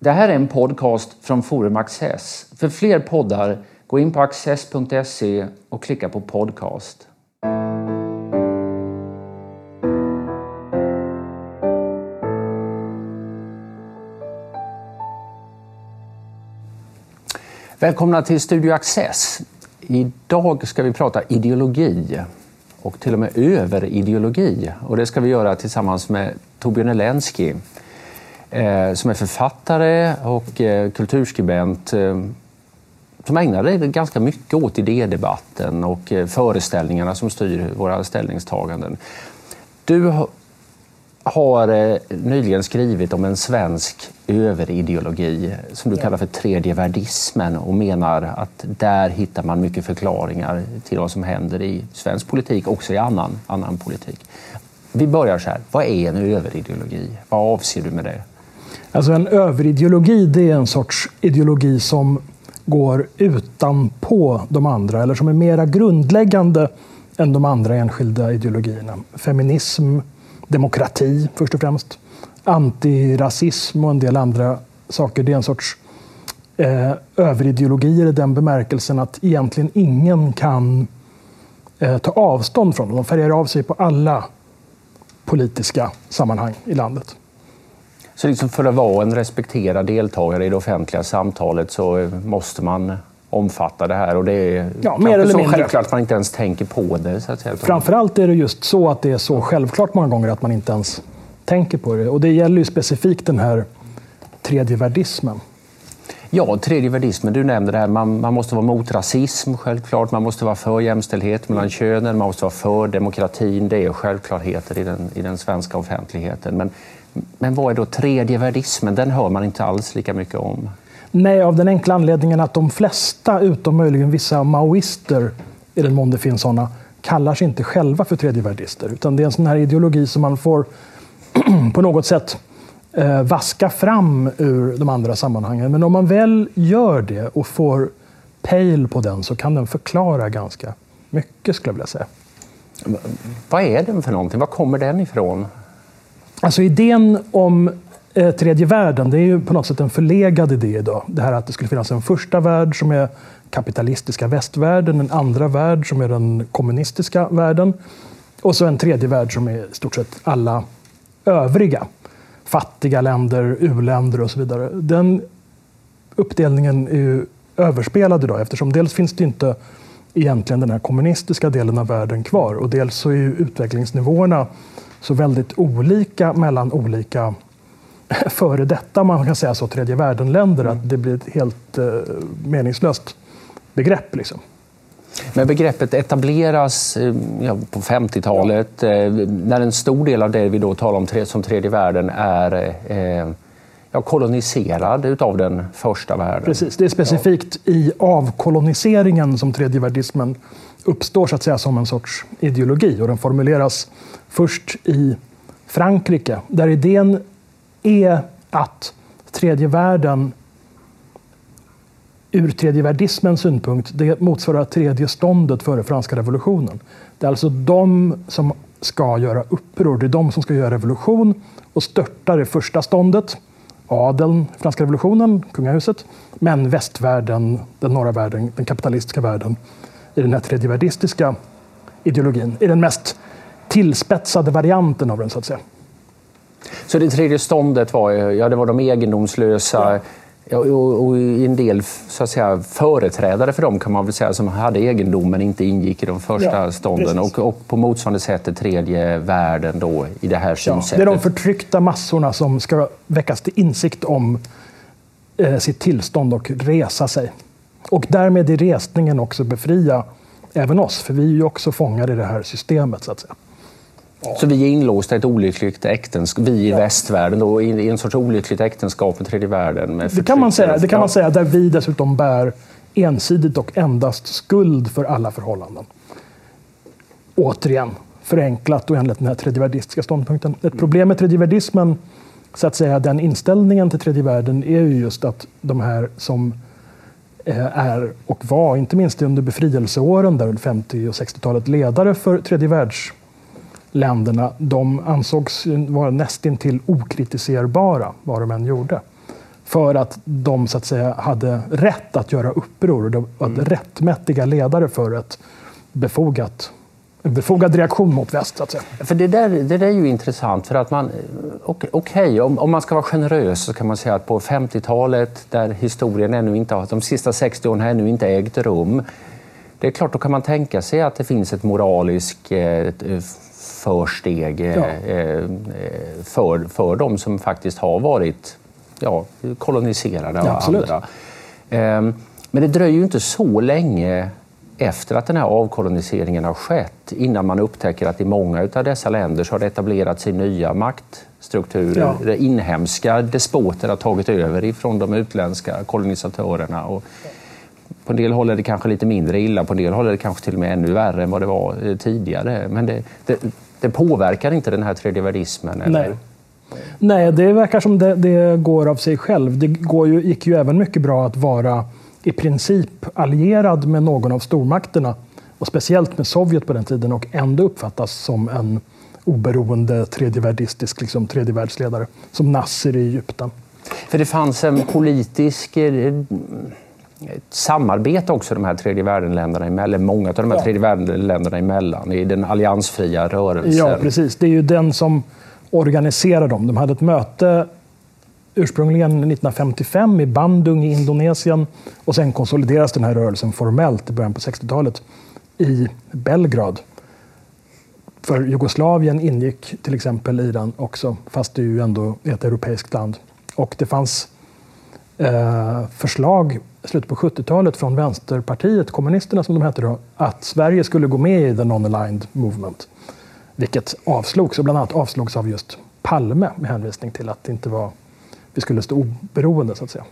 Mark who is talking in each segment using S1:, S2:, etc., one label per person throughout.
S1: Det här är en podcast från Forum Access. För fler poddar, gå in på access.se och klicka på podcast. Välkomna till Studio Access. Idag ska vi prata ideologi och till och med överideologi. Och det ska vi göra tillsammans med Torbjörn Elensky som är författare och eh, kulturskribent eh, som ägnar sig ganska mycket åt idédebatten och eh, föreställningarna som styr våra ställningstaganden. Du har eh, nyligen skrivit om en svensk överideologi som du kallar för tredjevärdismen och menar att där hittar man mycket förklaringar till vad som händer i svensk politik, också i annan, annan politik. Vi börjar så här, vad är en överideologi? Vad avser du med det?
S2: Alltså en överideologi det är en sorts ideologi som går utanpå de andra eller som är mera grundläggande än de andra enskilda ideologierna. Feminism, demokrati först och främst, antirasism och en del andra saker. Det är en sorts eh, överideologier i den bemärkelsen att egentligen ingen kan eh, ta avstånd från dem. De färgar av sig på alla politiska sammanhang i landet.
S1: Så liksom för att vara en respekterad deltagare i det offentliga samtalet så måste man omfatta det här och det är ja, mer eller så mindre. självklart att man inte ens tänker på det. Så att säga.
S2: Framförallt är det just så att det är så självklart många gånger att man inte ens tänker på det. Och det gäller ju specifikt den här tredjevärdismen.
S1: Ja, tredjevärdismen. Du nämnde det här, man, man, måste vara mot rasism självklart. Man måste vara för jämställdhet mellan könen. Man måste vara för demokratin. Det är självklarheter i den, i den svenska offentligheten. Men, men vad är då tredjevärdismen? Den hör man inte alls lika mycket om.
S2: Nej, av den enkla anledningen att de flesta, utom möjligen vissa maoister, i den mån det finns sådana, kallar sig inte själva för tredjevärldister. Utan det är en sån här ideologi som man får på något sätt eh, vaska fram ur de andra sammanhangen. Men om man väl gör det och får pejl på den så kan den förklara ganska mycket skulle jag vilja säga.
S1: Vad är den för någonting? Var kommer den ifrån?
S2: Alltså idén om eh, tredje världen, det är ju på något sätt en förlegad idé idag. Det här att det skulle finnas en första värld som är kapitalistiska västvärlden, en andra värld som är den kommunistiska världen och så en tredje värld som är i stort sett alla övriga. Fattiga länder, uländer och så vidare. Den uppdelningen är ju överspelad idag eftersom dels finns det inte egentligen den här kommunistiska delen av världen kvar och dels så är ju utvecklingsnivåerna så väldigt olika mellan olika före detta, man kan säga så, tredje världen-länder, mm. att det blir ett helt eh, meningslöst begrepp. Liksom.
S1: Men begreppet etableras eh, ja, på 50-talet ja. eh, när en stor del av det vi då talar om som tredje världen är eh, ja, koloniserad av den första världen.
S2: Precis, det är specifikt ja. i avkoloniseringen som tredjevärdismen uppstår så att säga som en sorts ideologi och den formuleras först i Frankrike där idén är att tredje världen ur tredjevärdismens synpunkt det motsvarar tredje ståndet före franska revolutionen. Det är alltså de som ska göra uppror, det är de som ska göra revolution och störta det första ståndet, adeln, franska revolutionen, kungahuset, men västvärlden, den norra världen, den kapitalistiska världen, i den här tredjevärdistiska ideologin, i den mest tillspetsade varianten av den så att säga.
S1: Så det tredje ståndet var, ja, det var de egendomslösa ja. och, och en del så att säga, företrädare för dem kan man väl säga som hade egendom men inte ingick i de första ja, stånden och, och, på motsvarande sätt det tredje världen då i det här synsättet.
S2: Ja, det är de förtryckta massorna som ska väckas till insikt om eh, sitt tillstånd och resa sig. Och därmed i resningen också befria även oss, för vi är ju också fångar i det här systemet så att säga.
S1: Så vi är inlåsta i ett olyckligt äktenskap, vi i ja. västvärlden, då, i en sorts olyckligt äktenskap med tredje världen? Med
S2: det kan man säga, det kan man säga, där vi dessutom bär ensidigt och endast skuld för alla förhållanden. Återigen, förenklat och enligt den här tredjevärdistiska ståndpunkten. Ett problem med tredjevärldismen, så att säga, den inställningen till tredje världen är ju just att de här som är och var, inte minst under befrielseåren, där 50 och 60-talet, ledare för tredje världs länderna, de ansågs vara nästintill okritiserbara vad de än gjorde. för att de så att säga hade rätt att göra uppror och de var mm. rättmätiga ledare för ett befogat befogad reaktion mot väst. Så att säga.
S1: För det, där, det där är ju intressant. för att man, Okej, okay, om, om, man ska vara generös så kan man säga att på 50-talet, där historien ännu inte har, de sista 60 åren har ännu inte ägt rum, det är klart, då kan man tänka sig att det finns ett moraliskt eh, försteg eh, ja. Eh, för, för de som faktiskt har varit ja, koloniserade
S2: ja,
S1: av andra. Ehm, men det dröjer ju inte så länge efter att den här avkoloniseringen har skett innan man upptäcker att i många av dessa länder så har det etablerat sig nya maktstrukturer. Ja. Inhemska despoter har tagit över ifrån de utländska kolonisatörerna. Och på en del håll är det kanske lite mindre illa, på en del håll är det kanske till och med ännu värre än vad det var eh, tidigare. Men det, det, det påverkar inte den här tredjevärldismen?
S2: Nej. Nej, det verkar som det, det, går av sig själv. Det går ju, gick ju även mycket bra att vara i princip allierad med någon av stormakterna och speciellt med Sovjet på den tiden och ändå uppfattas som en oberoende tredjevärldistisk liksom, tredjevärldsledare, som Nasser i Egypten.
S1: För det fanns en politisk eh, ett samarbete också de här tredje världen-länderna emellan, många av de här ja. tredje världen-länderna emellan i den alliansfria rörelsen.
S2: Ja, precis. Det är ju den som organiserar dem. De hade ett möte ursprungligen 1955 i Bandung i Indonesien och sen konsolideras den här rörelsen formellt i början på 60-talet i Belgrad. För Jugoslavien ingick till exempel i den också, fast det är ju ändå ett europeiskt land. Och det fanns eh, förslag i slutet på 70-talet från Vänsterpartiet, kommunisterna som de hette då, att Sverige skulle gå med i the non-aligned movement. Vilket avslogs, och bland annat avslogs av just Palme med hänvisning till att det inte var, vi skulle stå oberoende så att säga.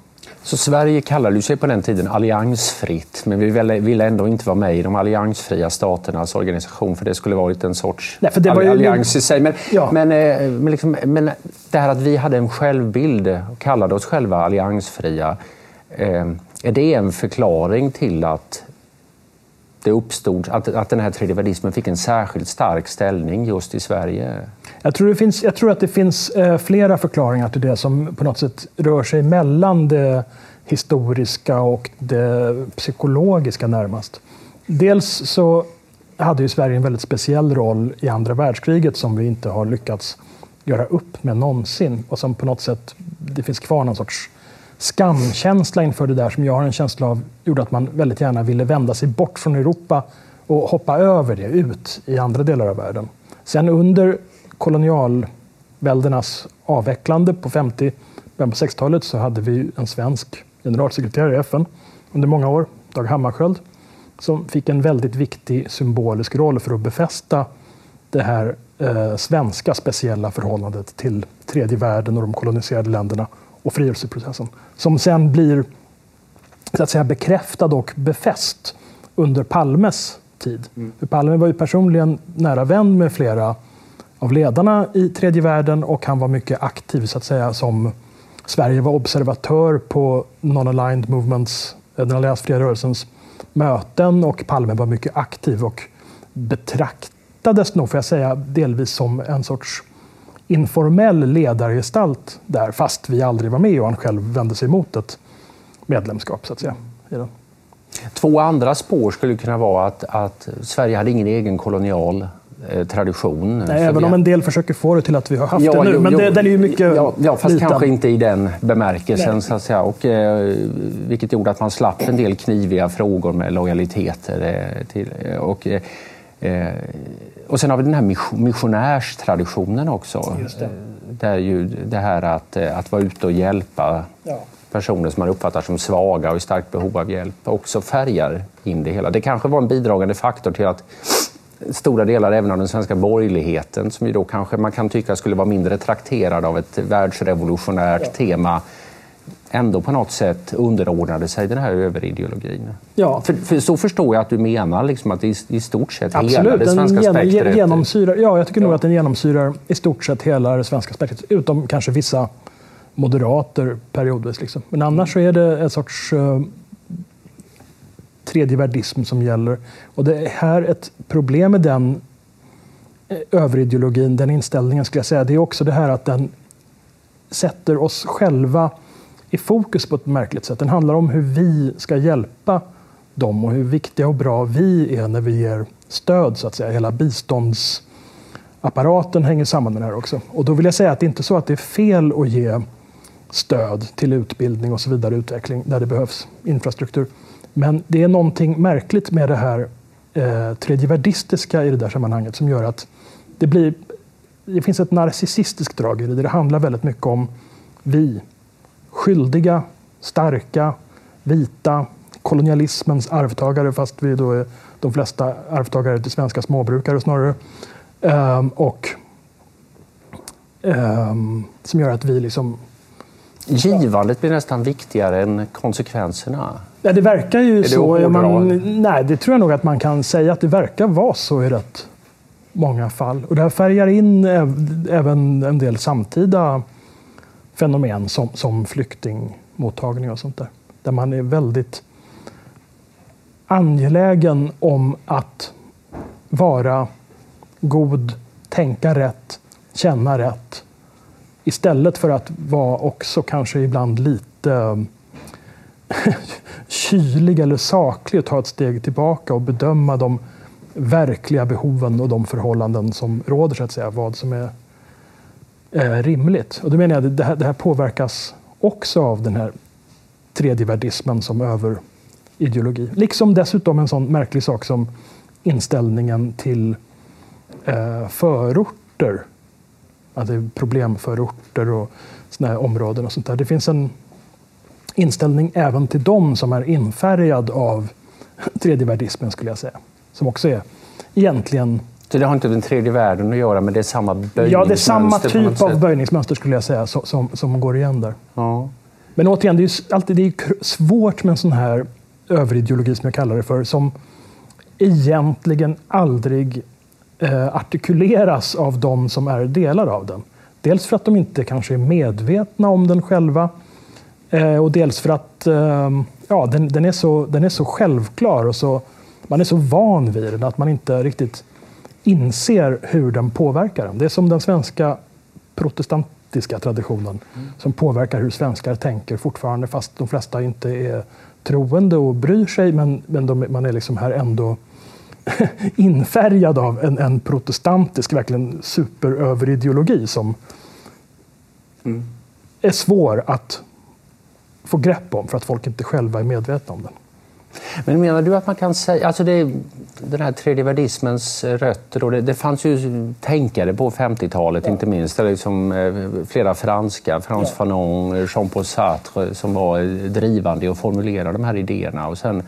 S1: Så Sverige kallade sig på den tiden alliansfritt, men vi ville ändå inte vara med i de alliansfria staternas organisation, för det skulle varit en sorts Nej, för det var ju... allians i sig. Men, ja. men, eh, men, liksom, men det här att vi hade en självbild och kallade oss själva alliansfria, eh, är det en förklaring till att det uppstod, att, att den här tredje värdismen fick en särskilt stark ställning just i Sverige?
S2: Jag tror, det finns, jag tror att det finns eh, flera förklaringar till det som på något sätt rör sig mellan det historiska och det psykologiska närmast. Dels så hade ju Sverige en väldigt speciell roll i andra världskriget som vi inte har lyckats göra upp med någonsin och som på något sätt, det finns kvar någon sorts skamkänsla inför det där som jag har en känsla av gjorde att man väldigt gärna ville vända sig bort från Europa och hoppa över det ut i andra delar av världen. Sen under kolonialväldernas avvecklande på 50 början på 60-talet så hade vi en svensk generalsekreterare i FN under många år, Dag Hammarskjöld, som fick en väldigt viktig symbolisk roll för att befästa det här eh, svenska speciella förhållandet till tredje världen och de koloniserade länderna och frigörelseprocessen. Som sen blir så att säga, bekräftad och befäst under Palmes tid. Mm. För Palme var ju personligen nära vän med flera av ledarna i tredje världen och han var mycket aktiv så att säga som Sverige var observatör på Non-Aligned Movements, den alliansfria rörelsens möten och Palme var mycket aktiv och betraktades nog, får jag säga, delvis som en sorts informell ledargestalt där, fast vi aldrig var med och han själv vände sig emot ett medlemskap. så att säga.
S1: Två andra spår skulle kunna vara att, att Sverige hade ingen egen kolonial eh, tradition.
S2: Nej, även om en del försöker få det till att vi har haft ja, det nu. Jo, men det, den är ju mycket
S1: ja, ja, fast liten. kanske inte i den bemärkelsen. Så att säga. Och, eh, vilket gjorde att man slapp en del kniviga frågor med lojaliteter. Eh, till, och, eh, Eh, och sen har vi den här missionärstraditionen också. Det. Där ju det här att, eh, att vara ute och hjälpa ja. personer som man uppfattar som svaga och i starkt behov av hjälp också färgar in det hela. Det kanske var en bidragande faktor till att stora delar även av den svenska borgerligheten, som ju då kanske man kan tycka skulle vara mindre trakterad av ett världsrevolutionärt ja. tema, ändå på något sätt underordnade sig den här överideologin. Ja. För, för så förstår jag att du menar liksom att i, i stort sett Absolut, hela det svenska den spektret...
S2: Genomsyrar, ja, jag tycker ja. nog att den genomsyrar i stort sett hela det svenska spektret, utom kanske vissa moderater periodvis. Liksom. Men annars så är det en sorts uh, tredjevärldism som gäller. Och det är här ett problem med den eh, överideologin, den inställningen skulle jag säga, det är också det här att den sätter oss själva i fokus på ett märkligt sätt. Den handlar om hur vi ska hjälpa dem och hur viktiga och bra vi är när vi ger stöd. så att säga. Hela biståndsapparaten hänger samman med det här också. Och då vill jag säga att det inte är så att det är fel att ge stöd till utbildning och så vidare utveckling där det behövs infrastruktur. Men det är någonting märkligt med det här eh, tredjevärdistiska i det där sammanhanget som gör att det blir det finns ett narcissistiskt drag i det. Det handlar väldigt mycket om vi. Skyldiga, starka, vita, kolonialismens arvtagare, fast vi då är de flesta arvtagare till svenska småbrukare snarare. Um, och um, som gör att vi liksom...
S1: Givandet blir nästan viktigare än konsekvenserna.
S2: Ja, det verkar ju det så. Man, nej, det tror jag nog att man kan säga att det verkar vara så i rätt många fall. Och det här färgar in även en del samtida fenomen som, som flyktingmottagning och sånt där. Där man är väldigt angelägen om att vara god, tänka rätt, känna rätt. Istället för att vara också kanske ibland lite kylig eller saklig och ta ett steg tillbaka och bedöma de verkliga behoven och de förhållanden som råder, så att säga, vad som är eh, rimligt. Och då menar jag att det här, det här påverkas också av den här tredjevärdismen som överideologi. Liksom dessutom en sån märklig sak som inställningen till eh, förorter. Att det är problemförorter och såna här områden och sånt där. Det finns en inställning även till dem som är infärgad av tredjevärdismen skulle jag säga som också är egentligen
S1: så det har inte den tredje världen att göra, men det är samma böjningsmönster?
S2: Ja, det är samma typ av böjningsmönster skulle jag säga, som, som, som går igen där. Ja. Men återigen, det är, alltid, det är svårt med en sån här överideologi, som jag kallar det för, som egentligen aldrig eh, artikuleras av de som är delar av den. Dels för att de inte kanske är medvetna om den själva, eh, och dels för att eh, ja, den, den, är så, den är så självklar och så man är så van vid den att man inte riktigt inser hur den påverkar en. Det är som den svenska protestantiska traditionen mm. som påverkar hur svenskar tänker fortfarande fast de flesta inte är troende och bryr sig men, men de, man är liksom här ändå infärgad av en, en protestantisk, verkligen superöverideologi som mm. är svår att få grepp om för att folk inte själva är medvetna om den.
S1: Men menar du att man kan säga, alltså det, den här tredje värdismens rötter, då, det, det fanns ju tänkare på 50-talet ja. inte minst, liksom, eh, flera franska, Frans ja. Fanon, Jean-Paul Sartre som var drivande och formulerade de här idéerna. Och sen,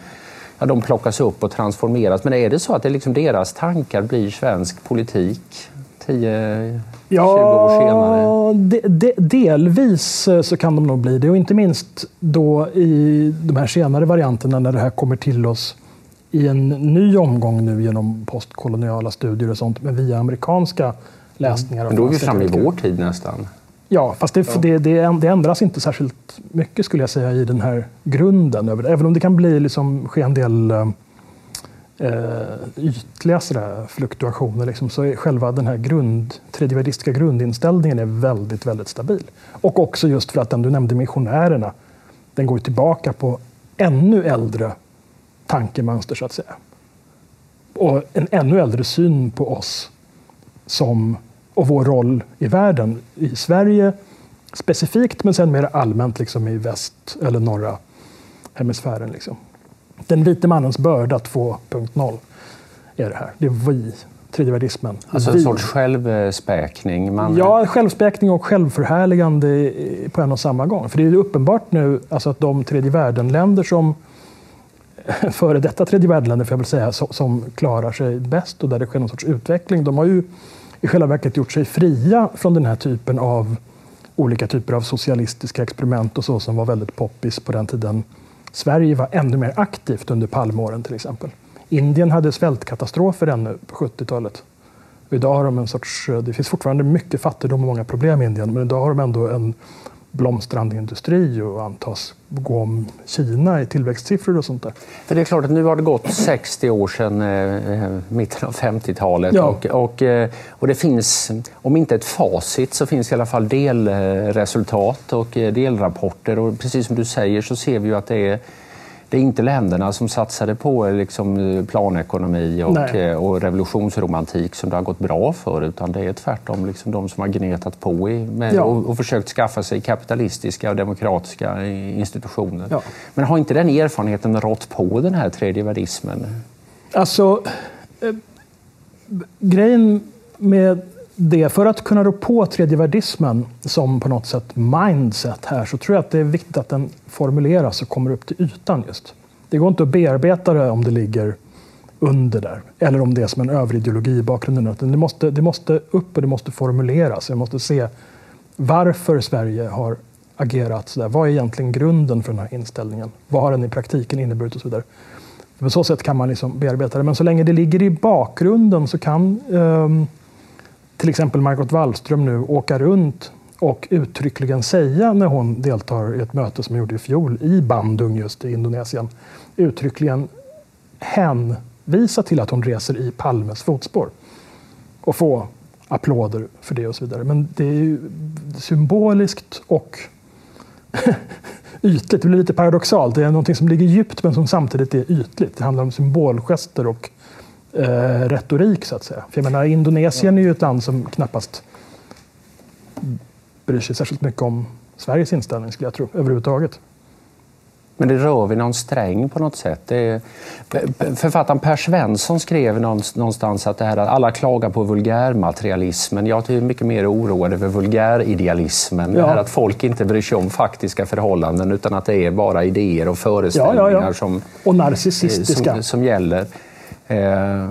S1: ja, de plockas upp och transformeras. Men är det så att det liksom deras tankar blir svensk politik 10, ja, 20 år senare?
S2: De, de, delvis eh, så kan de nog bli det och inte minst då i de här senare varianterna när det här kommer till oss i en ny omgång nu genom postkoloniala studier och sånt, men via amerikanska läsningar.
S1: Men då är vi framme i vår tid nästan.
S2: Ja, fast det, ja. Det, det, det, ändras inte särskilt mycket skulle jag säga i den här grunden. Även om det kan bli liksom, ske en del eh, ytliga sådär, fluktuationer liksom, så är själva den här grund, tredjevärdistiska grundinställningen är väldigt, väldigt stabil. Och också just för att den du nämnde, missionärerna, den går tillbaka på ännu äldre tankemönster så att säga. Och en ännu äldre syn på oss som, och vår roll i världen. I Sverige specifikt, men sen mer allmänt liksom i väst eller norra hemisfären. Liksom. Den vite mannens börda 2.0 är det här. Det är vi, tredjevärdismen.
S1: Alltså en sorts självspäkning?
S2: Man... Ja, självspäkning och självförhärligande på en och samma gång. För det är uppenbart nu alltså att de tredje världen-länder som före detta tredje världen får jag väl säga, som klarar sig bäst och där det sker någon sorts utveckling, de har ju i själva verket gjort sig fria från den här typen av olika typer av socialistiska experiment och så som var väldigt poppis på den tiden Sverige var ännu mer aktivt under palmåren till exempel. Indien hade svältkatastrofer ännu på 70-talet. Idag har de en sorts, det finns fortfarande mycket fattigdom och många problem i Indien, men idag har de ändå en blomstrande industri och antas gå om Kina i tillväxtsiffror och sånt där.
S1: För det är klart att nu har det gått 60 år sedan eh, mitten av 50-talet ja. och, och, eh, och det finns, om inte ett facit, så finns i alla fall delresultat och eh, delrapporter och precis som du säger så ser vi ju att det är det är inte länderna som satsade på liksom, planekonomi och, eh, och revolutionsromantik som det har gått bra för utan det är tvärtom liksom de som har gnetat på i, med, ja. och, och, försökt skaffa sig kapitalistiska och demokratiska institutioner. Ja. Men har inte den erfarenheten rått på den här tredje världismen?
S2: Alltså, eh, grejen med det, för att kunna rå på tredjevärdismen som på något sätt mindset här så tror jag att det är viktigt att den formuleras och kommer upp till ytan just. Det går inte att bearbeta det om det ligger under där eller om det är som en övrig ideologi i bakgrunden. Det måste, det måste upp och det måste formuleras. Jag måste se varför Sverige har agerat så där. Vad är egentligen grunden för den här inställningen? Vad har den i praktiken inneburit och så vidare. På så sätt kan man liksom bearbeta det. Men så länge det ligger i bakgrunden så kan um, till exempel Margot Wallström nu åka runt och uttryckligen säga när hon deltar i ett möte som hon gjorde i fjol i Bandung just i Indonesien, uttryckligen hänvisa till att hon reser i Palmes fotspår och få applåder för det och så vidare. Men det är ju symboliskt och ytligt. Det blir lite paradoxalt. Det är någonting som ligger djupt men som samtidigt är ytligt. Det handlar om symbolgester och eh, retorik så att säga. För jag menar, Indonesien är ju ett land som knappast bryr sig särskilt mycket om Sveriges inställning skulle jag tro överhuvudtaget.
S1: Men det rör vid någon sträng på något sätt. Är, författaren Per Svensson skrev någonstans att, det här, att alla klagar på vulgärmaterialismen. Jag är mycket mer oroad över vulgäridealismen. Ja. Det här att folk inte bryr sig om faktiska förhållanden utan att det är bara idéer och föreställningar ja, ja, Som,
S2: och narcissistiska.
S1: Som, som gäller. Eh,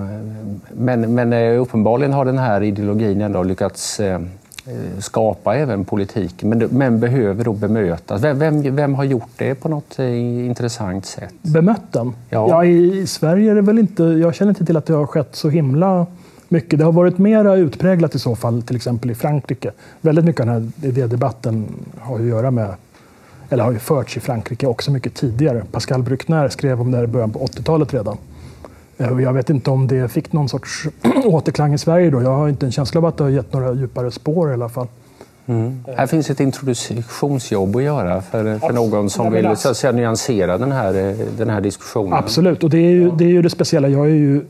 S1: men, men eh, uppenbarligen har den här ideologin ändå lyckats eh, skapa även politik, men, men behöver då bemötas. Vem, vem, vem, har gjort det på något intressant sätt?
S2: Bemött den? Ja. ja i, i, Sverige är det väl inte... Jag känner inte till att det har skett så himla mycket. Det har varit mera utpräglat i så fall, till exempel i Frankrike. Väldigt mycket av den här idédebatten har att göra med eller har ju förts i Frankrike också mycket tidigare. Pascal Bruckner skrev om det här i början på 80-talet redan. Eh, jag vet inte om det fick någon sorts återklang i Sverige då. Jag har inte en känsla av att det har gett några djupare spår i alla fall.
S1: Mm. Här finns ett introduktionsjobb att göra för, för någon som vill så att säga, nyansera den här, den här diskussionen.
S2: Absolut, och det är, ju, det är ju det speciella. Jag är ju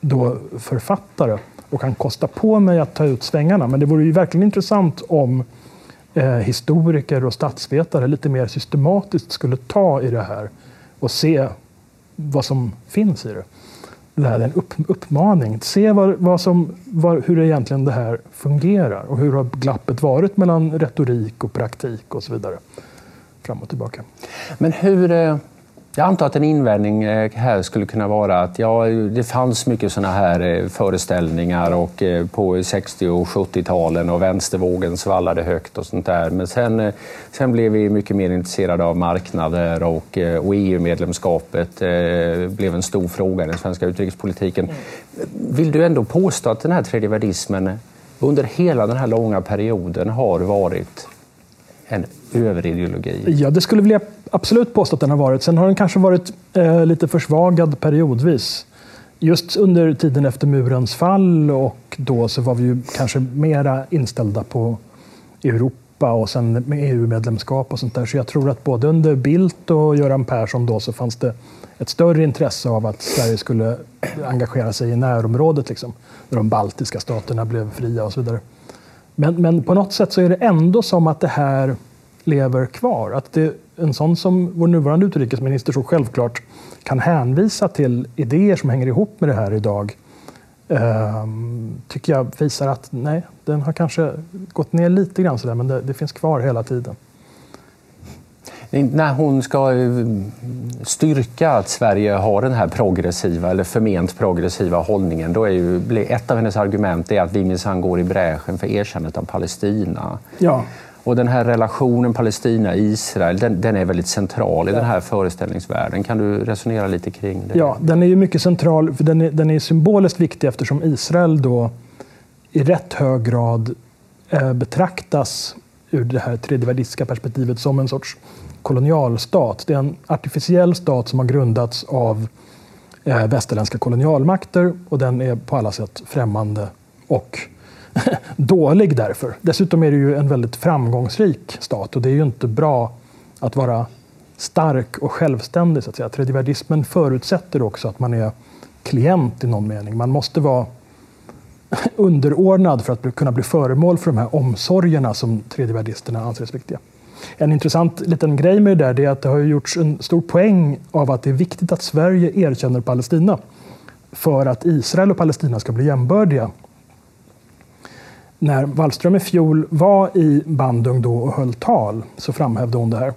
S2: då författare och kan kosta på mig att ta ut svängarna. Men det vore ju verkligen intressant om eh, historiker och statsvetare lite mer systematiskt skulle ta i det här och se vad som finns i det det här, en upp, uppmaning. Se vad, vad som, vad, hur egentligen det här fungerar och hur har glappet varit mellan retorik och praktik och så vidare. Fram och tillbaka.
S1: Men hur... Eh, jag antar att en invändning eh, här skulle kunna vara att ja, det fanns mycket sådana här eh, föreställningar och eh, på 60 och 70-talen och vänstervågen svallade högt och sånt där. Men sen, sen blev vi mycket mer intresserade av marknader och, och EU-medlemskapet blev en stor fråga i den svenska utrikespolitiken. Vill du ändå påstå att den här tredje värdismen under hela den här långa perioden har varit en överideologi?
S2: Ja, det skulle jag absolut påstå att den har varit. Sen har den kanske varit eh, lite försvagad periodvis. Just under tiden efter murens fall och då så var vi ju kanske mera inställda på Europa och sen med EU-medlemskap och sånt där. Så jag tror att både under Bildt och Göran Persson då så fanns det ett större intresse av att Sverige skulle engagera sig i närområdet, liksom, när de baltiska staterna blev fria och så vidare. Men, men på något sätt så är det ändå som att det här lever kvar. Att det, en sån som vår nuvarande utrikesminister så självklart kan hänvisa till idéer som hänger ihop med det här idag eh, tycker jag visar att nej, den har kanske gått ner lite grann sådär, men det, det finns kvar hela tiden
S1: när hon ska eh, styrka att Sverige har den här progressiva eller förment progressiva hållningen, då är ju ett av hennes argument är att vi minsann går i bräschen för erkännandet av Palestina.
S2: Ja.
S1: Och den här relationen Palestina-Israel, den, den, är väldigt central i ja. den här föreställningsvärlden. Kan du resonera lite kring det?
S2: Ja, den är ju mycket central, för den är, den är symboliskt viktig eftersom Israel då i rätt hög grad eh, betraktas ur det här tredjevärldistiska perspektivet som en sorts kolonialstat. Det är en artificiell stat som har grundats av eh, västerländska kolonialmakter och den är på alla sätt främmande och dålig därför. Dessutom är det ju en väldigt framgångsrik stat och det är ju inte bra att vara stark och självständig. Så att säga. Tredjevärldismen förutsätter också att man är klient i någon mening. Man måste vara underordnad för att kunna bli föremål för de här omsorgerna som tredjevärldisterna anser viktiga. En intressant liten grej med det där är att det har gjorts en stor poäng av att det är viktigt att Sverige erkänner Palestina för att Israel och Palestina ska bli jämbördiga. När Wallström i fjol var i Bandung då och höll tal så framhävde hon det här.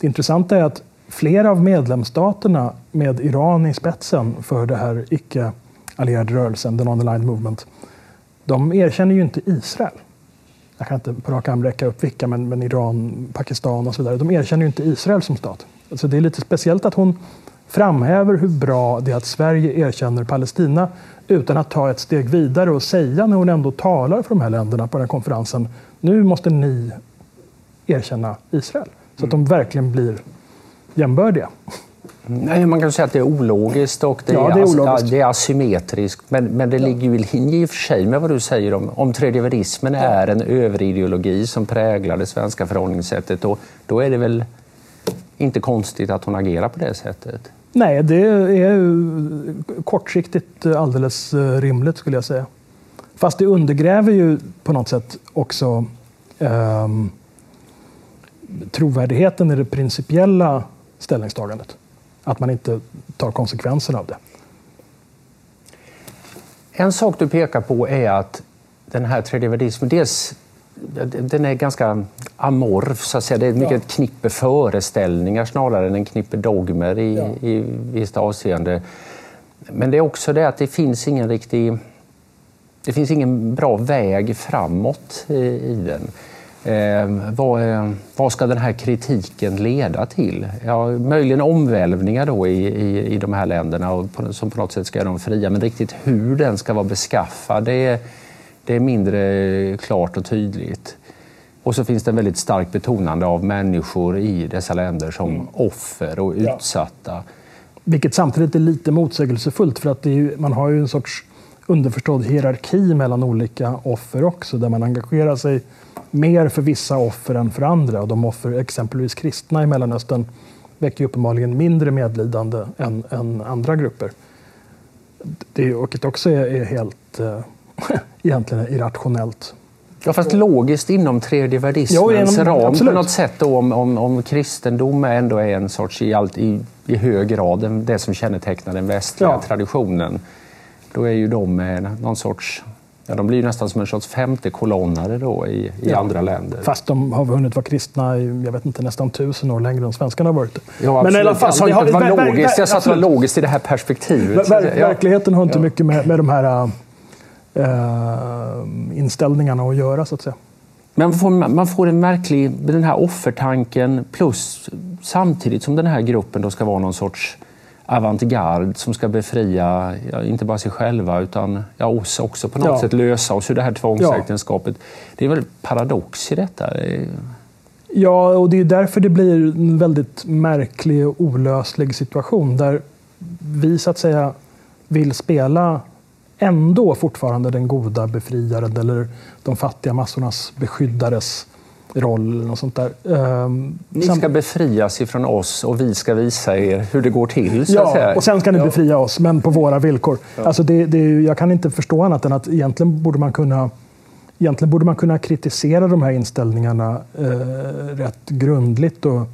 S2: Det intressanta är att flera av medlemsstaterna med Iran i spetsen för det här icke-allierade rörelsen, the non-aligned movement, de erkänner ju inte Israel. Jag kan inte på rak arm räcka upp vilka, men, men, Iran, Pakistan och så vidare. De erkänner ju inte Israel som stat. Alltså det är lite speciellt att hon framhäver hur bra det är att Sverige erkänner Palestina utan att ta ett steg vidare och säga när hon ändå talar för de här länderna på den här konferensen, nu måste ni erkänna Israel. Så att de verkligen blir jämbördiga.
S1: Nej, man kan säga att det är ologiskt och det,
S2: ja,
S1: är,
S2: det, är, ologiskt.
S1: det är asymmetriskt. Men, men det ja. ligger ju i linje i och för sig med vad du säger om, om tredjevärdismen ja. är en överideologi som präglar det svenska förhållningssättet. Och då är det väl inte konstigt att hon agerar på det sättet?
S2: Nej, det är kortsiktigt alldeles eh, rimligt skulle jag säga. Fast det undergräver ju på något sätt också um, trovärdigheten i det principiella ställningstagandet. Att man inte tar konsekvenserna av det.
S1: En sak du pekar på är att den här tredjevärldismen, dels den är ganska amorf, så att säga. det är mycket ja. ett knippe föreställningar snarare än en knippe dogmer i, ja. i visst avseende. Men det är också det att det finns ingen riktig det finns ingen bra väg framåt i, i den. Eh, vad, eh, vad, ska den här kritiken leda till? Ja, möjligen omvälvningar då i, i, i de här länderna och på, som på något sätt ska göra dem fria. Men riktigt hur den ska vara beskaffad, det är, det är mindre klart och tydligt. Och så finns det en väldigt starkt betonande av människor i dessa länder som mm. offer och utsatta. Ja.
S2: Vilket samtidigt är lite motsägelsefullt för att ju, man har ju en sorts underförstådd hierarki mellan olika offer också där man engagerar sig mer för vissa offer än för andra. Och de offer, exempelvis kristna i Mellanöstern, väcker uppenbarligen mindre medlidande än, än andra grupper. Det, vilket också är, är helt eh, egentligen irrationellt.
S1: Ja, fast logiskt inom tredjevärdismens ja, ram absolut. på något sätt. Då, om, om, om kristendom ändå är en sorts, i, allt, i, i hög grad, det som kännetecknar den västliga ja. traditionen. Då är ju de någon sorts Ja, de blir nästan som en sorts femte kolonnare då i, i ja, andra länder.
S2: Fast de har hunnit vara kristna i jag vet inte, nästan tusen år längre än svenskarna har varit
S1: Ja, Men i alla fall, att det var logiskt, jag sa att det var logiskt i det här perspektivet.
S2: Ver, ver, verkligheten har inte ja. mycket med, med de här äh, inställningarna att göra, så att säga.
S1: Men man får, man får en märklig, den här offertanken plus samtidigt som den här gruppen då ska vara någon sorts avantgarde som ska befria, ja, inte bara sig själva utan ja, oss också på något ja. sätt, lösa oss ur det här tvångsäktenskapet. Ja. Det är väl paradox i detta?
S2: Ja, och det är därför det blir en väldigt märklig och olöslig situation där vi så att säga vill spela ändå fortfarande den goda befriaren eller de fattiga massornas beskyddares roll eller något sånt där.
S1: Um, ni ska befrias ifrån oss och vi ska visa er hur det går till. Så
S2: ja, och sen ska ni ja. befria oss, men på våra villkor. Ja. Alltså det, det, jag kan inte förstå annat än att egentligen borde man kunna Egentligen borde man kunna kritisera de här inställningarna eh, rätt grundligt och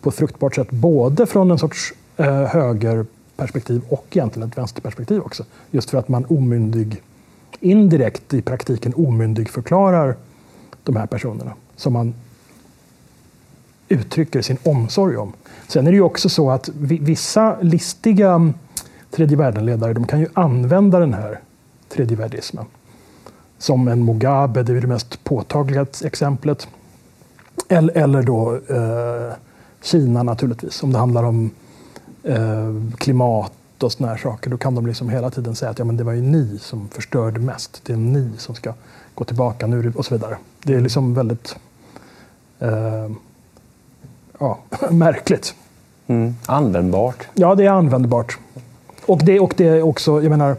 S2: på ett fruktbart sätt, både från en sorts eh, högerperspektiv och egentligen ett vänsterperspektiv också. Just för att man omyndig, indirekt i praktiken omyndig förklarar de här personerna som man uttrycker sin omsorg om. Sen är det ju också så att vissa listiga tredje världen-ledare de kan ju använda den här tredje världismen. Som en Mugabe, det är det mest påtagliga exemplet. Eller, eller då eh, Kina naturligtvis, om det handlar om eh, klimat och såna här saker. Då kan de liksom hela tiden säga att ja, men det var ju ni som förstörde mest. Det är ni som ska gå tillbaka nu och så vidare. Det är liksom väldigt eh, ja, märkligt.
S1: Mm. Användbart.
S2: Ja, det är användbart. Och det, och det är också, jag menar,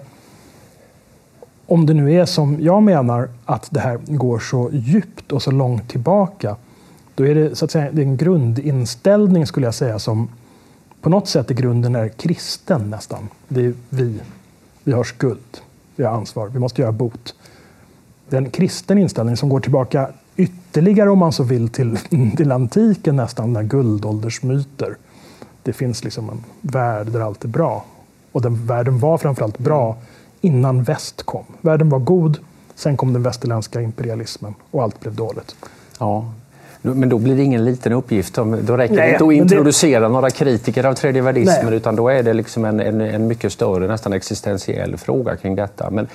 S2: om det nu är som jag menar, att det här går så djupt och så långt tillbaka, då är det, så att säga, det är en grundinställning, skulle jag säga, som på något sätt i grunden är kristen nästan. Det är vi. Vi har skuld. Vi har ansvar. Vi måste göra bot. Det är en kristen inställning som går tillbaka ytterligare, om man så vill, till, till antiken nästan, när guldåldersmyter. Det finns liksom en värld där allt är bra. Och den världen var framförallt bra innan väst kom. Världen var god, sen kom den västerländska imperialismen och allt blev dåligt.
S1: Ja, men då blir det ingen liten uppgift. Då räcker Nej, det inte att introducera det... några kritiker av tredje världismen utan då är det liksom en, en, en, mycket större, nästan existentiell fråga kring detta. Men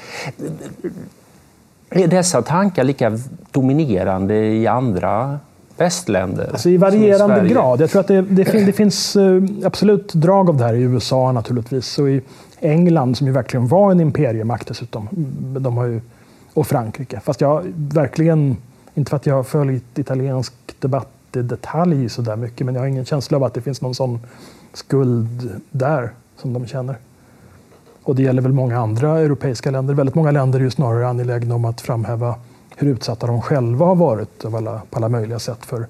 S1: är dessa tankar lika dominerande i andra västländer?
S2: Alltså I varierande i grad. Jag tror att det, det, det, finns eh, absolut drag av det här i USA naturligtvis. Och i England som ju verkligen var en imperiemakt dessutom. De har ju, och Frankrike. Fast jag verkligen inte för att jag har följt italiensk debatt i detalj så där mycket, men jag har ingen känsla av att det finns någon sån skuld där som de känner. Och det gäller väl många andra europeiska länder. Väldigt många länder är ju snarare angelägna om att framhäva hur utsatta de själva har varit av alla, på alla möjliga sätt för,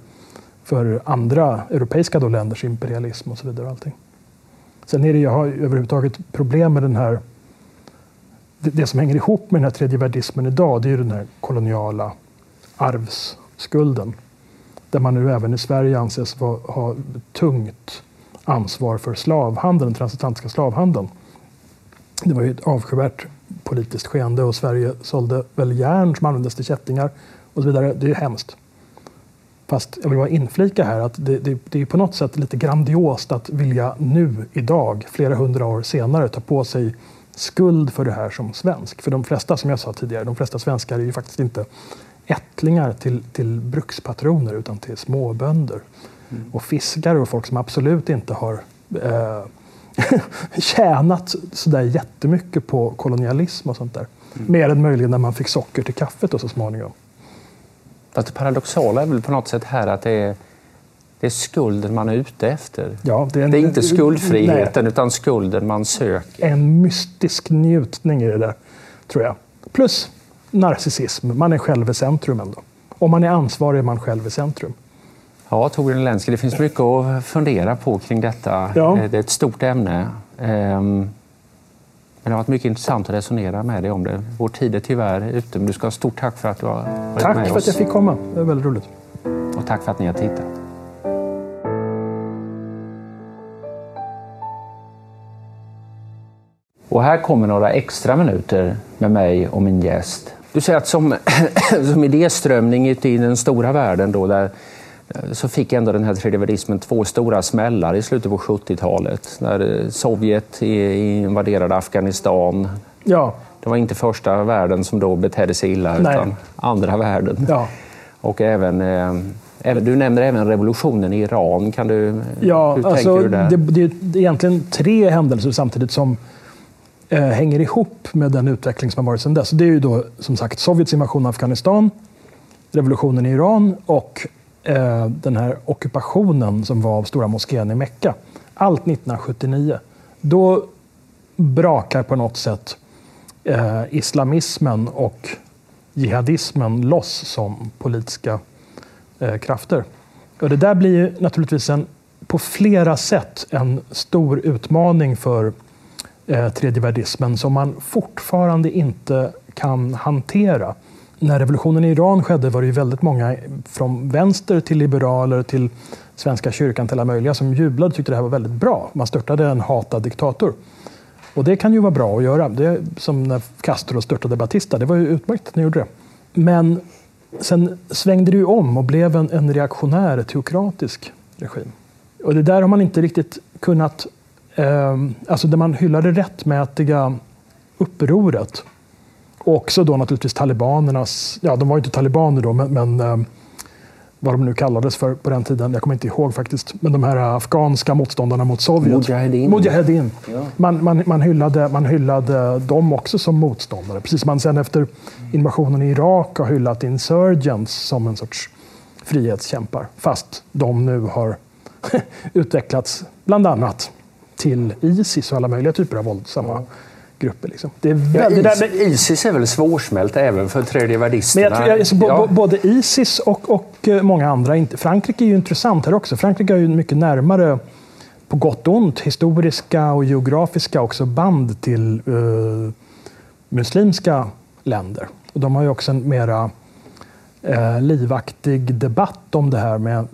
S2: för andra europeiska då länders imperialism och så vidare. Och allting. Sen är det, jag har överhuvudtaget problem med den här det, det som hänger ihop med den här tredje världismen idag, det är ju den här koloniala arvsskulden. Där man nu även i Sverige anses ha tungt ansvar för slavhandeln, den transatlantiska slavhandeln. Det var ju ett avskyvärt politiskt skeende och Sverige sålde väl järn som användes till kättingar och så vidare. Det är hemskt. Fast jag vill bara inflika här att det, det, det, är på något sätt lite grandiost att vilja nu, idag, flera hundra år senare, ta på sig skuld för det här som svensk. För de flesta, som jag sa tidigare, de flesta svenskar är ju faktiskt inte ättlingar till, till brukspatroner utan till småbönder mm. och fiskare och folk som absolut inte har eh, tjänat sådär jättemycket på kolonialism och sånt där. Mm. Mer än möjligen när man fick socker till kaffet och så småningom.
S1: Fast det paradoxala är väl på något sätt här att det är, det är skulden man är ute efter.
S2: Ja,
S1: det, är en, det är inte skuldfriheten nej. utan skulden man söker.
S2: En mystisk njutning i det där, tror jag. Plus narcissism. Man är själv i centrum ändå. Om man är ansvarig är man själv i centrum.
S1: Ja, Torbjörn Lenski, det finns mycket att fundera på kring detta. Ja. Eh, det är ett stort ämne. Ehm, men det har varit mycket intressant att resonera med dig om det. Vår tid är tyvärr ute, men du ska ha stort tack för att du har varit
S2: tack
S1: med
S2: oss. Tack för att jag fick komma. Det var väldigt roligt.
S1: Och tack för att ni har tittat. Och här kommer några extra minuter med mig och min gäst. Du säger att som, som idéströmning ute i den stora världen då, där, så fick ändå den här tredje världismen två stora smällar i slutet på 70-talet. När Sovjet invaderade Afghanistan.
S2: Ja.
S1: Det var inte första världen som då betedde sig illa, Nej. utan andra världen.
S2: Ja.
S1: Och även, eh, du nämner även revolutionen i Iran. Kan du,
S2: ja, hur alltså, tänker du där? Det, det, det är egentligen tre händelser samtidigt som eh, hänger ihop med den utveckling som har varit sedan dess. Det är ju då som sagt Sovjets invasion av Afghanistan, revolutionen i Iran och eh, den här ockupationen som var av Stora moskén i Mecka. Allt 1979. Då brakar på något sätt eh, islamismen och jihadismen loss som politiska eh, krafter. Och det där blir naturligtvis en, på flera sätt en stor utmaning för eh, tredjevärldismen som man fortfarande inte kan hantera. När revolutionen i Iran skedde var det ju väldigt många från vänster till liberaler till Svenska kyrkan till alla möjliga som jublade och tyckte det här var väldigt bra. Man störtade en hatad diktator. Och det kan ju vara bra att göra. Det som när Castro störtade Batista. Det var ju utmärkt att ni gjorde det. Men sen svängde det ju om och blev en, en reaktionär, teokratisk regim. Och det där har man inte riktigt kunnat eh, alltså där man hyllar det rättmätiga upproret. Också då naturligtvis talibanernas, ja de var ju inte talibaner då, men, men eh, vad de nu kallades för på den tiden, jag kommer inte ihåg faktiskt, men de här afghanska motståndarna mot Sovjet.
S1: Mujahedin.
S2: Mujahedin. Ja. Man, man, man, hyllade, man hyllade dem också som motståndare. Precis som man sen efter invasionen i Irak har hyllat insurgents som en sorts frihetskämpar. Fast de nu har utvecklats bland annat till Isis och alla möjliga typer av våldsamma mm. Grupper. Liksom.
S1: Det är väldigt, ja, Is, Isis är väl svårsmält även för tredjevärldisterna?
S2: Men jag tror, ja. Både Isis och, och eh, många andra. Frankrike är ju intressant här också. Frankrike har ju mycket närmare på gott och ont, historiska och geografiska också band till uh, muslimska länder. Och de har ju också en mera uh, livaktig debatt om det här med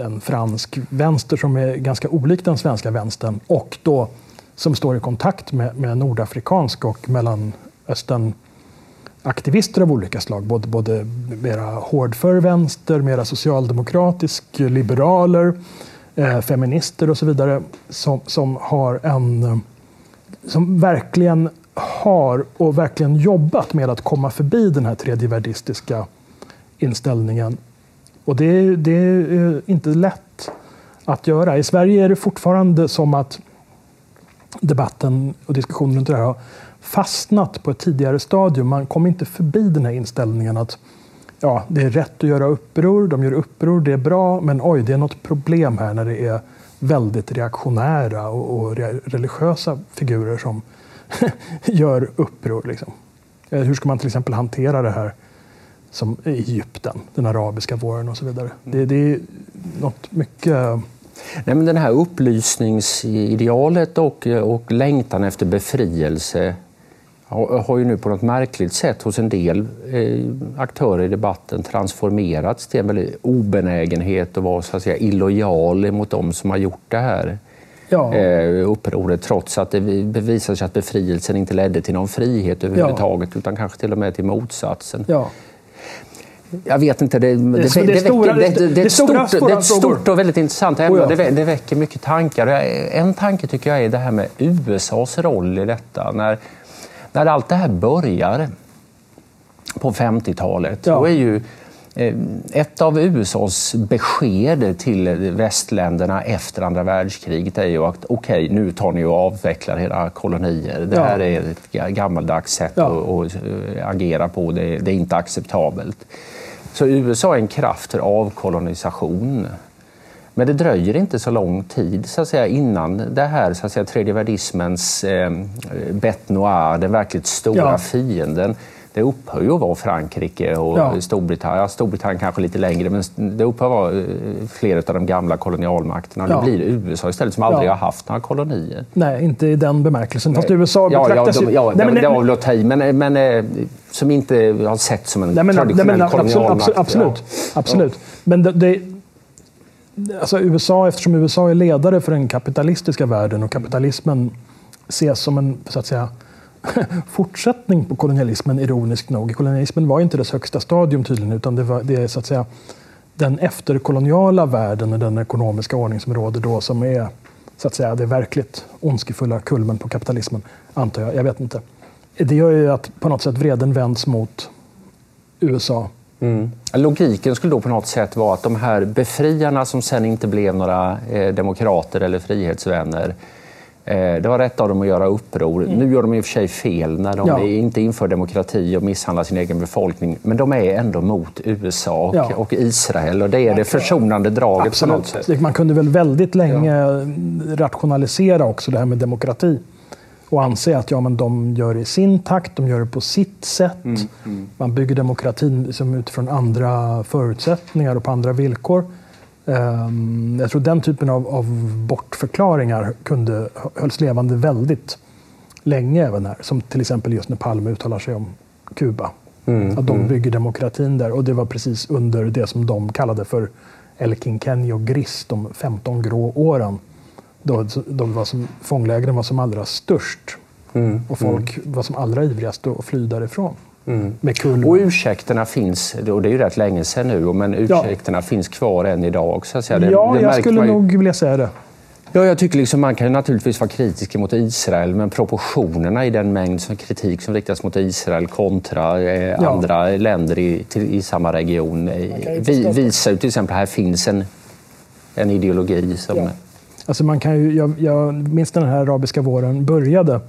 S2: en fransk vänster som är ganska olik den svenska vänstern och då som står i kontakt med, med nordafrikansk och mellanöstern aktivister av olika slag, både, både mera hårdför vänster, mera socialdemokratisk, liberaler, eh, feminister och så vidare som, som har en som verkligen har och verkligen jobbat med att komma förbi den här tredjevärdistiska inställningen. Och det, det är inte lätt att göra. I Sverige är det fortfarande som att debatten och diskussionen runt det här har fastnat på ett tidigare stadium. Man kommer inte förbi den här inställningen att ja, det är rätt att göra uppror, de gör uppror, det är bra, men oj, det är något problem här när det är väldigt reaktionära och, och religiösa figurer som gör uppror. Liksom. Eh, hur ska man till exempel hantera det här som i Egypten, den arabiska våren och så vidare. Det, det är något mycket
S1: Nej, men den här upplysningsidealet och, och längtan efter befrielse har ju nu på något märkligt sätt hos en del eh, aktörer i debatten transformerats till en väldigt obenägenhet att vara så att säga, illojal mot de som har gjort det här ja. eh, upproret trots att det visade sig att befrielsen inte ledde till någon frihet överhuvudtaget ja. utan kanske till och med till motsatsen. Ja. Jag vet inte. Det, det, det, det, stora, det, det, det, är, stort, det är ett stort och väldigt intressant ämne. Oh ja. det, väcker mycket tankar. En tanke tycker jag är det här med USAs roll i detta. När, när allt det här börjar på 50-talet, ja. då är ju ett av USAs besked till västländerna efter andra världskriget är ju att okej, okay, nu tar ni och avvecklar era kolonier. Det här är ett gammaldags sätt ja. att, att, eh, agera på. Det, det, är inte acceptabelt. Så USA är en kraft för avkolonisation. Men det dröjer inte så lång tid så att säga, innan det här så att säga, tredje världismens eh, bête noire, den verkligt stora ja. fienden, det upphör ju att vara Frankrike och ja. Storbritannien. Ja, Storbritannien kanske lite längre, men det upphör att vara eh, flera av de gamla kolonialmakterna. Ja. Det blir USA istället som aldrig ja. har haft några kolonier.
S2: Nej, inte i den bemärkelsen. Fast USA betraktas
S1: ju... Ja, nej, men, det var väl att ta i, men, men eh, som inte har sett som en nej, men, traditionell nej, men, kolonialmakt.
S2: Absolut, absolut. absolut. Men det, det alltså USA, eftersom USA är ledare för den kapitalistiska världen och kapitalismen ses som en så att säga, fortsättning på kolonialismen, ironiskt nog. Kolonialismen var inte dess högsta stadium tydligen, utan det, var, det är så att säga den efterkoloniala världen och den ekonomiska ordning som råder då som är så att säga det verkligt ondskefulla kulmen på kapitalismen, antar jag. Jag vet inte. Det gör ju att på något sätt vreden vänds mot USA
S1: Mm. Logiken skulle då på något sätt vara att de här befriarna som sen inte blev några eh, demokrater eller frihetsvänner det var rätt av dem att göra uppror. Mm. Nu gör de i och för sig fel när de ja. inte inför demokrati och misshandlar sin egen befolkning. Men de är ändå mot USA och, ja. och Israel och det är det försonande draget Absolut. på något sätt.
S2: Man kunde väl väldigt länge ja. rationalisera också det här med demokrati och anse att ja, men de gör det i sin takt, de gör det på sitt sätt. Mm, mm. Man bygger demokratin liksom utifrån andra förutsättningar och på andra villkor. Um, jag tror den typen av, av bortförklaringar kunde hölls levande väldigt länge även här. Som till exempel just när Palme uttalar sig om Kuba. Mm, att de mm. bygger demokratin där och det var precis under det som de kallade för El Quinquenio Gris, de 15 grå åren då, då var som, fånglägren var som allra störst. Mm. Och folk mm. var som allra ivrigast att fly därifrån.
S1: Mm. Med Och ursäkterna finns, och det är ju rätt länge sedan nu, men ursäkterna ja. finns kvar än idag. Så att säga.
S2: Det, ja, det jag skulle ju... nog vilja säga det.
S1: Ja, jag tycker liksom man kan naturligtvis vara kritisk mot Israel, men proportionerna i den mängd kritik som riktas mot Israel kontra eh, ja. andra länder i, till, i samma region eh, vi, visar ju till exempel att här finns en, en ideologi som ja.
S2: Alltså man kan ju, jag, jag minns när den här arabiska våren började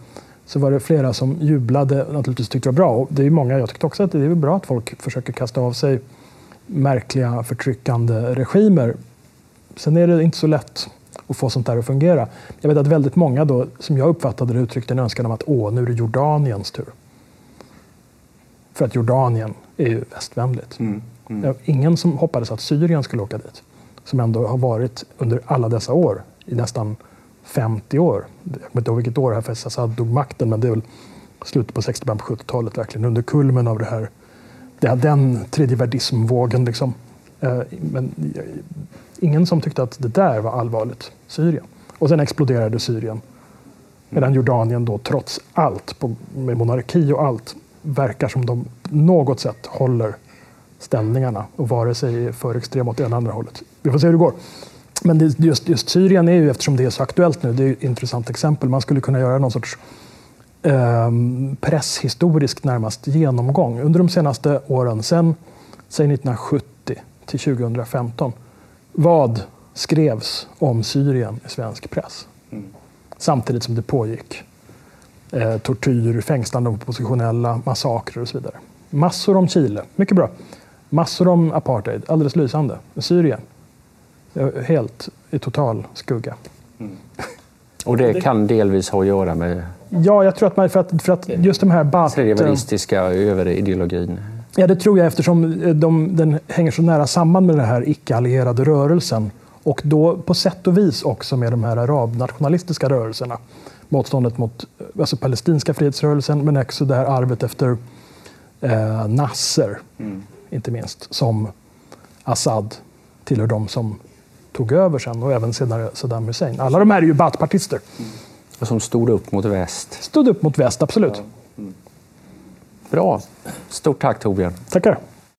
S2: så var det flera som jublade och naturligtvis tyckte det var bra. Och det är många, jag tyckte också att det är bra att folk försöker kasta av sig märkliga förtryckande regimer. Sen är det inte så lätt att få sånt där att fungera. Jag vet att väldigt många då, som jag uppfattade det, uttryckte en önskan om att åh, nu är det Jordaniens tur. För att Jordanien är ju västvänligt. Mm, mm. Ingen som hoppades att Syrien skulle åka dit, som ändå har varit under alla dessa år, i nästan 50 år. Jag kommer inte ihåg vilket år Hafez Assad dog makten, men det är väl slutet på 60 på 70-talet, verkligen under kulmen av det här, det här den tredjevärldismvågen. Liksom. Eh, men eh, ingen som tyckte att det där var allvarligt, Syrien. Och sen exploderade Syrien. Medan Jordanien då trots allt, med monarki och allt, verkar som de på något sätt håller ställningarna och vare sig för extrema åt det ena eller andra hållet. Vi får se hur det går. Men just, just Syrien är ju, eftersom det är så aktuellt nu, det är ett intressant exempel. Man skulle kunna göra någon sorts eh, presshistorisk närmast genomgång. Under de senaste åren, sen säg 1970 till 2015, vad skrevs om Syrien i svensk press? Mm. Samtidigt som det pågick eh, tortyr, fängslande av oppositionella, massakrer och så vidare. Massor om Chile, mycket bra. Massor om apartheid, alldeles lysande. Syrien, helt i total skugga. Mm.
S1: Och det kan delvis ha att göra med
S2: Ja, jag tror att man, för att, för att just de här bat...
S1: Tredjevärldistiska överideologin.
S2: Ja, det tror jag eftersom de, den hänger så nära samman med den här icke-allierade rörelsen. Och då på sätt och vis också med de här arabnationalistiska rörelserna. Motståndet mot alltså palestinska frihetsrörelsen men också det här arvet efter eh, Nasser, mm. inte minst, som Assad tillhör de som tog över sen och även senare Saddam Hussein. Alla de här är ju Baath-partister. Mm.
S1: Som stod upp mot väst.
S2: Stod upp mot väst, absolut. Ja. Mm.
S1: Bra. Stort tack Torbjörn.
S2: Tackar.